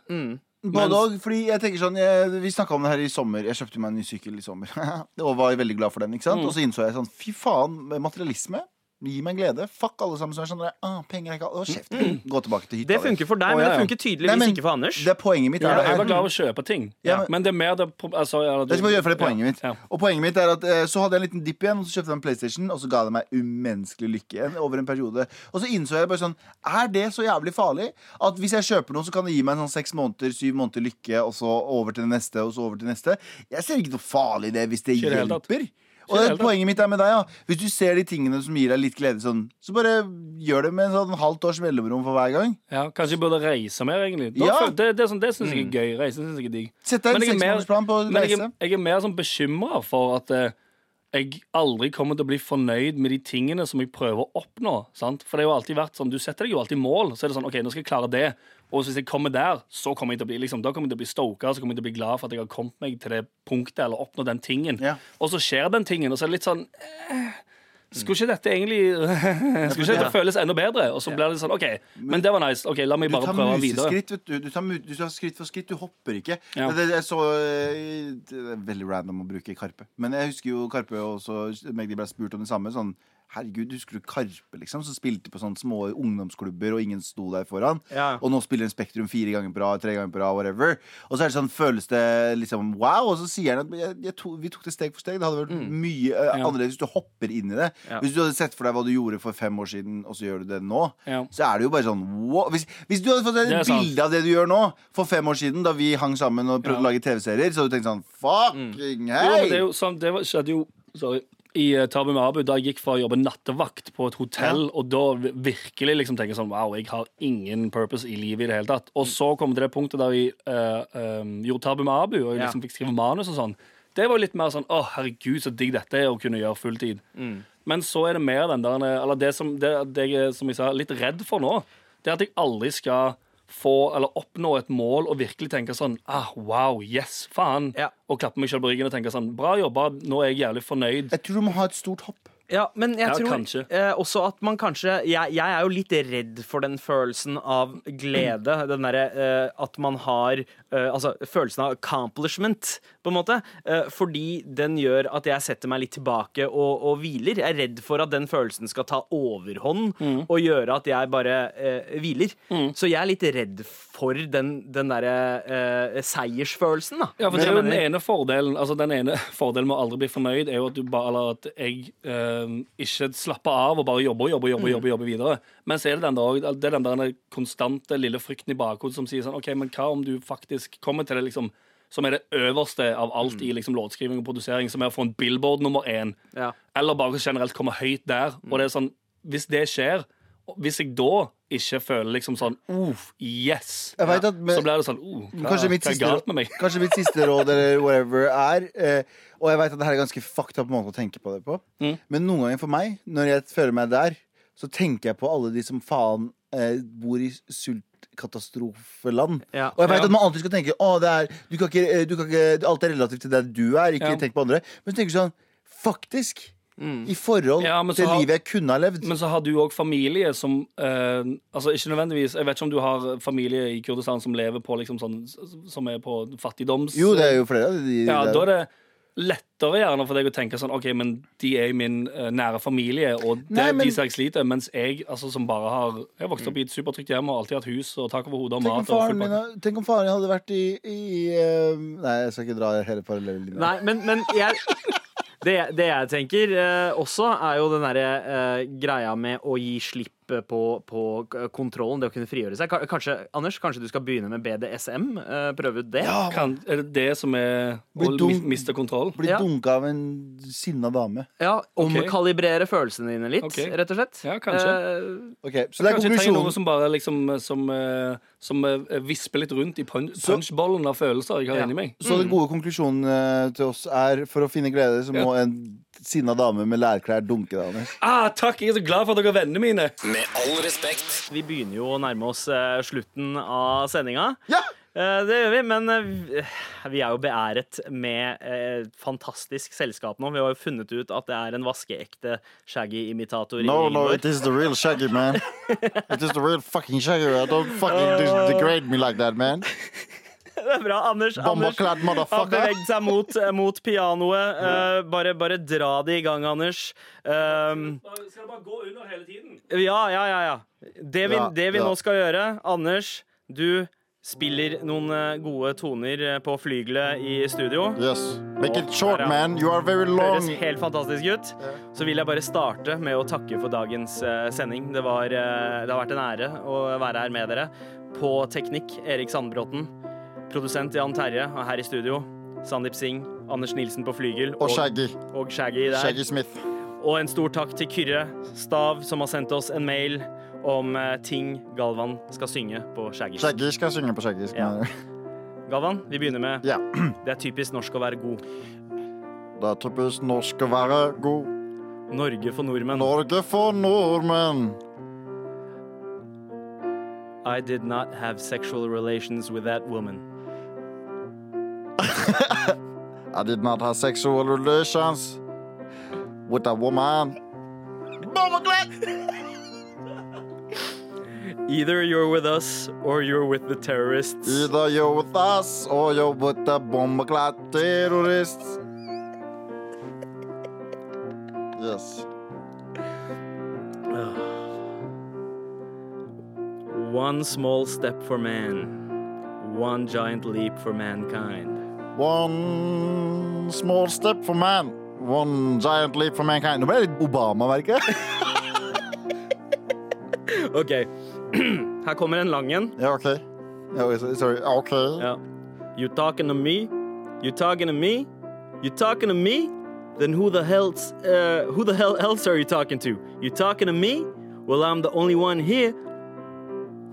Både og, fordi jeg tenker sånn jeg, Vi snakka om det her i sommer. Jeg kjøpte meg en ny sykkel i sommer. og var veldig glad for den. ikke sant? Og så innså jeg sånn Fy faen, materialisme. Gi meg glede. Fuck alle sammen som er sånn der, ah, Penger er ikke alt. Å, kjeft. Gå tilbake til hytta. Det funker for deg, men det funker tydeligvis Nei, men ikke for Anders. Det er poenget mitt. Ja, er, jeg var er, glad i å kjøpe ting. Ja, men- men det er mer det altså, er det skal jeg gjøre for det er poenget mitt. Ja. Og poenget mitt er at eh, Så hadde jeg en liten dipp igjen, og så kjøpte jeg en PlayStation, og så ga det meg umenneskelig lykke igjen over en periode. Og så innså jeg bare sånn Er det så jævlig farlig at hvis jeg kjøper noe, så kan det gi meg en sånn seks måneder, syv måneder lykke, og så over til det neste, og så over til det neste? Jeg ser ikke noe farlig i det hvis det det hjelper. Og det det, poenget mitt er med deg, ja. Hvis du ser de tingene som gir deg litt glede, sånn, så bare gjør det med en sånn halvt års mellomrom for hver gang. Ja, kanskje jeg burde reise mer, egentlig. Da, Ja. Det, det, sånn- det syns jeg er gøy. Reise syns jeg er digg. Sett deg en jeg er seksmånedersplan på jeg, reise. er- jeg er mer sånn bekymra for at eh, jeg aldri kommer til å bli fornøyd med de tingene som jeg prøver å oppnå. Sant? For det har jo alltid vært sånn, du setter deg jo alltid mål. Så er det sånn, ok, nå skal jeg klare det. Og hvis jeg kommer der, så kommer jeg til å bli liksom, da kommer jeg til å bli stoka, så kommer jeg til å bli glad for at jeg har kommet meg til det punktet, eller oppnådd den tingen. Ja. Og så skjer den tingen, og så er det litt sånn eh, Skulle ikke dette egentlig Skulle ikke dette føles enda bedre? Og så blir det sånn OK, men det var nice. Ok, La meg bare prøve videre. du. Du tar, du tar skritt for skritt, du hopper ikke. Ja. Det, det, er så, eh, det er veldig random å bruke Karpe. Men jeg husker jo Karpe og Magdi ble spurt om det samme. Sånn, Herregud, husker du Karpe, liksom? Som spilte på sånne små ungdomsklubber, og ingen sto der foran. Ja. Og nå spiller en Spektrum fire ganger på rad, tre ganger på rad, whatever. Og så er det sånn, føles det liksom wow. Og så sier han at jeg, jeg to, vi tok det steg for steg. Det hadde vært mye uh, Ja. annerledes hvis du hopper inn i det. Ja. Hvis du hadde sett for deg hva du gjorde for fem år siden, og så gjør du det nå, så er det jo bare sånn wow. hvis, hvis du hadde fått et bilde av det du gjør nå, for fem år siden, da vi hang sammen og prøvde å lage TV-serier, så hadde du tenkt sånn fucking mm. hei! det, er jo sånn, det var- skjedde jo sorry, i Tabu med Abu, da jeg gikk for å jobbe nattevakt på et hotell, og da virkelig liksom tenker sånn Wow, jeg har ingen purpose i livet i det hele tatt. Og så kom det det punktet der vi uh, um, gjorde Tabu med Abu, og jeg Ja. liksom fikk skrive manus og sånn. Det var jo litt mer sånn Å, herregud, så digg dette er å kunne gjøre fulltid. Men så er det mer den der Eller det som, det, det som jeg sa, litt redd for nå, det er at jeg aldri skal få eller oppnå et mål og virkelig tenke sånn ah, Wow, yes, faen. Ja. Og klappe meg selv på ryggen og tenke sånn Bra jobba, nå er jeg jævlig fornøyd. Jeg tror du må ha et stort hopp. Ja, men jeg tror eh, også at man kanskje jeg, jeg er jo litt redd for den følelsen av glede. Den derre eh, at man har eh, Altså følelsen av accomplishment, på en måte. Eh, fordi den gjør at jeg setter meg litt tilbake og, og hviler. Jeg er redd for at den følelsen skal ta overhånd Mm. og gjøre at jeg bare eh, hviler. Så jeg er litt redd for den, den derre eh, seiersfølelsen, da. Ja, for den ene fordelen Altså den ene fordelen med å aldri bli fornøyd, er jo at du bare Eller at jeg eh, ikke slappe av og bare jobber og jobber, jobber, jobber, jobbe videre. Men så er det den der, det den der konstante lille frykten i bakhodet som sier sånn OK, men hva om du faktisk kommer til det liksom som er det øverste av alt i liksom låtskriving og produsering, som er å få en billboard nummer én. Ja. Eller bare generelt komme høyt der. Og det er sånn, hvis det skjer, hvis jeg da ikke føler liksom sånn oh, yes. ja, med- Så blir det sånn oh, hva, Kanskje mitt, er siste, galt med meg? kanskje mitt siste råd eller whatever er eh, Og jeg vet at det her er ganske fucked up måte å tenke på det på. Mm. Men noen ganger for meg, når jeg føler meg der, så tenker jeg på alle de som faen eh, bor i sultkatastrofeland. Ja. Og jeg vet Ja. at man alltid skal tenke Å, det er, du kan ikke, eh, du kan ikke, alt er relativt til det du er. Ikke Ja. tenk på andre. Men så tenker du sånn Faktisk, i forhold Ja, til har- livet jeg kunne ha levd. Men så har du òg familie som eh, Altså ikke nødvendigvis Jeg vet ikke om du har familie i Kurdistan som lever på liksom sånn Som er på fattigdoms... jo, det er jo flere av de Ja, der. da er det lettere gjerne for deg å tenke sånn OK, men de er i min uh, nære familie, og det Nei, men- de ser jeg sliter, mens jeg altså, som bare har Jeg har vokst opp i et supertrygt hjem og alltid hatt hus og tak over hodet og Tenk om, mat. Faren min, tenk om faren min hadde vært i, i uh... Nei, jeg skal ikke dra hele parallellen. Nei, men, men jeg det, det jeg tenker eh, også, er jo den derre eh, greia med å gi slipp på, på kontrollen, det å kunne frigjøre seg. Kanskje, Anders, kanskje du skal begynne med BDSM? eh, prøve ut det? Kan, er det det som er å miste kontroll? Bli Ja. dunka av en sinna dame. Ja, Omkalibrere følelsene dine litt, okay. rett og slett. Ja, kanskje. Uh, okay, Så det er Kanskje trenger noe som bare liksom Som, eh, som visper litt rundt i punchballen punchbollen av følelser jeg har Ja. inni meg. Så den gode konklusjonen til oss er for å finne glede, så må en sinna dame med lærklær dunke deg, Anders. Ah, takk! Jeg er så glad for at dere er vennene mine. Med all respekt. vi begynner jo å nærme oss eh, slutten av sendinga. Ja! Eh, Det gjør vi, men eh, vi- er jo beæret med eh, fantastisk selskap nå. Vi har jo funnet ut at det er en vaskeekte Shaggy-imitator. No, no, it is the real Shaggy, man. It is the real fucking Shaggy. Don't fucking degrade me like that, man. Det er bra. Anders, Anders har beveget seg mot, eh, mot pianoet. Uh, bare, bare dra det i gang, Anders. Um, Skal det bare gå under hele tiden? ja, ja, ja. ja. Det vi, det vi ja. nå skal gjøre, Anders, du spiller noen eh, gode toner på flygelet i studio. Yes. Make it short, man. You are very Høres helt fantastisk ut. Så vil jeg bare starte med å takke for dagens sending. Det, var, det har vært en ære å være her med dere. På teknikk, Erik Sandbråten. Produsent Jan Terje. Og her i studio, Sandeep Singh, Anders Nilsen på flygel Og Shaggy. og Shaggy der. Shaggy Smith. Og en stor takk til Kyrre Stav, som har sendt oss en mail om eh, ting Galvan skal synge på Shaggy. Shaggy skal synge på Shaggy. Ja. Galvan, vi begynner med Ja. Det er typisk norsk å være god. Det er typisk norsk å være god. Norge for nordmenn. Norge for nordmenn. I did not have sexual relations with that woman. I did not have sexual relations with a woman. Either you're with us or you're with the terrorists. Either you're with us or you're with the bomberglad terrorists. Yes. One small step for man, one giant leap for mankind. One small step for man, one giant leap for mankind. Nå ble det litt Obama, merker jeg. OK. Her kommer en lang en. Ja, OK. Ja, sorry. OK. Ja. You talking to me? You talking to me? You talking to me? Then who the hell's uh, who the hell else are you talking to? You talking to me? Well, I'm the only one here.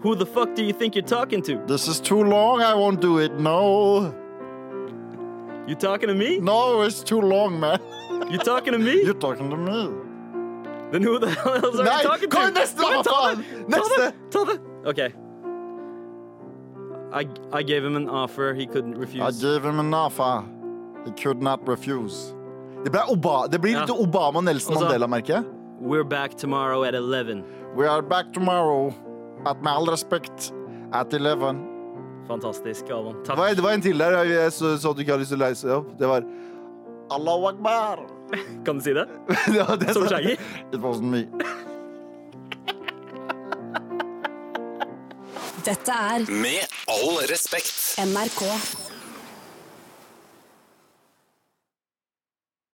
Who the fuck do you think you're talking to? This is too long. I won't do it. No. You talking to me? No, it's too long, man. You talking to me? You're talking to me. Then who the hell else are Nei, you talking to? Nei, neste, hva faen? Neste. Ta det! OK. I, I gave him an offer he couldn't I refuse. gave him an offer. He could not refuse. Det, ble Oba det blir litt Ja. Obama Nelson Mandela, merker jeg. We're back tomorrow at 11. We are back tomorrow. At med all respekt at 11. Fantastisk, Galvan. Det Takk. var, det var en til der, jeg så, så at du ikke har lyst til å leise opp. Det var Allahu akbar. Kan du si det? Det var det Som som- Shaggy? It wasn't me. Dette er Med all respekt. NRK.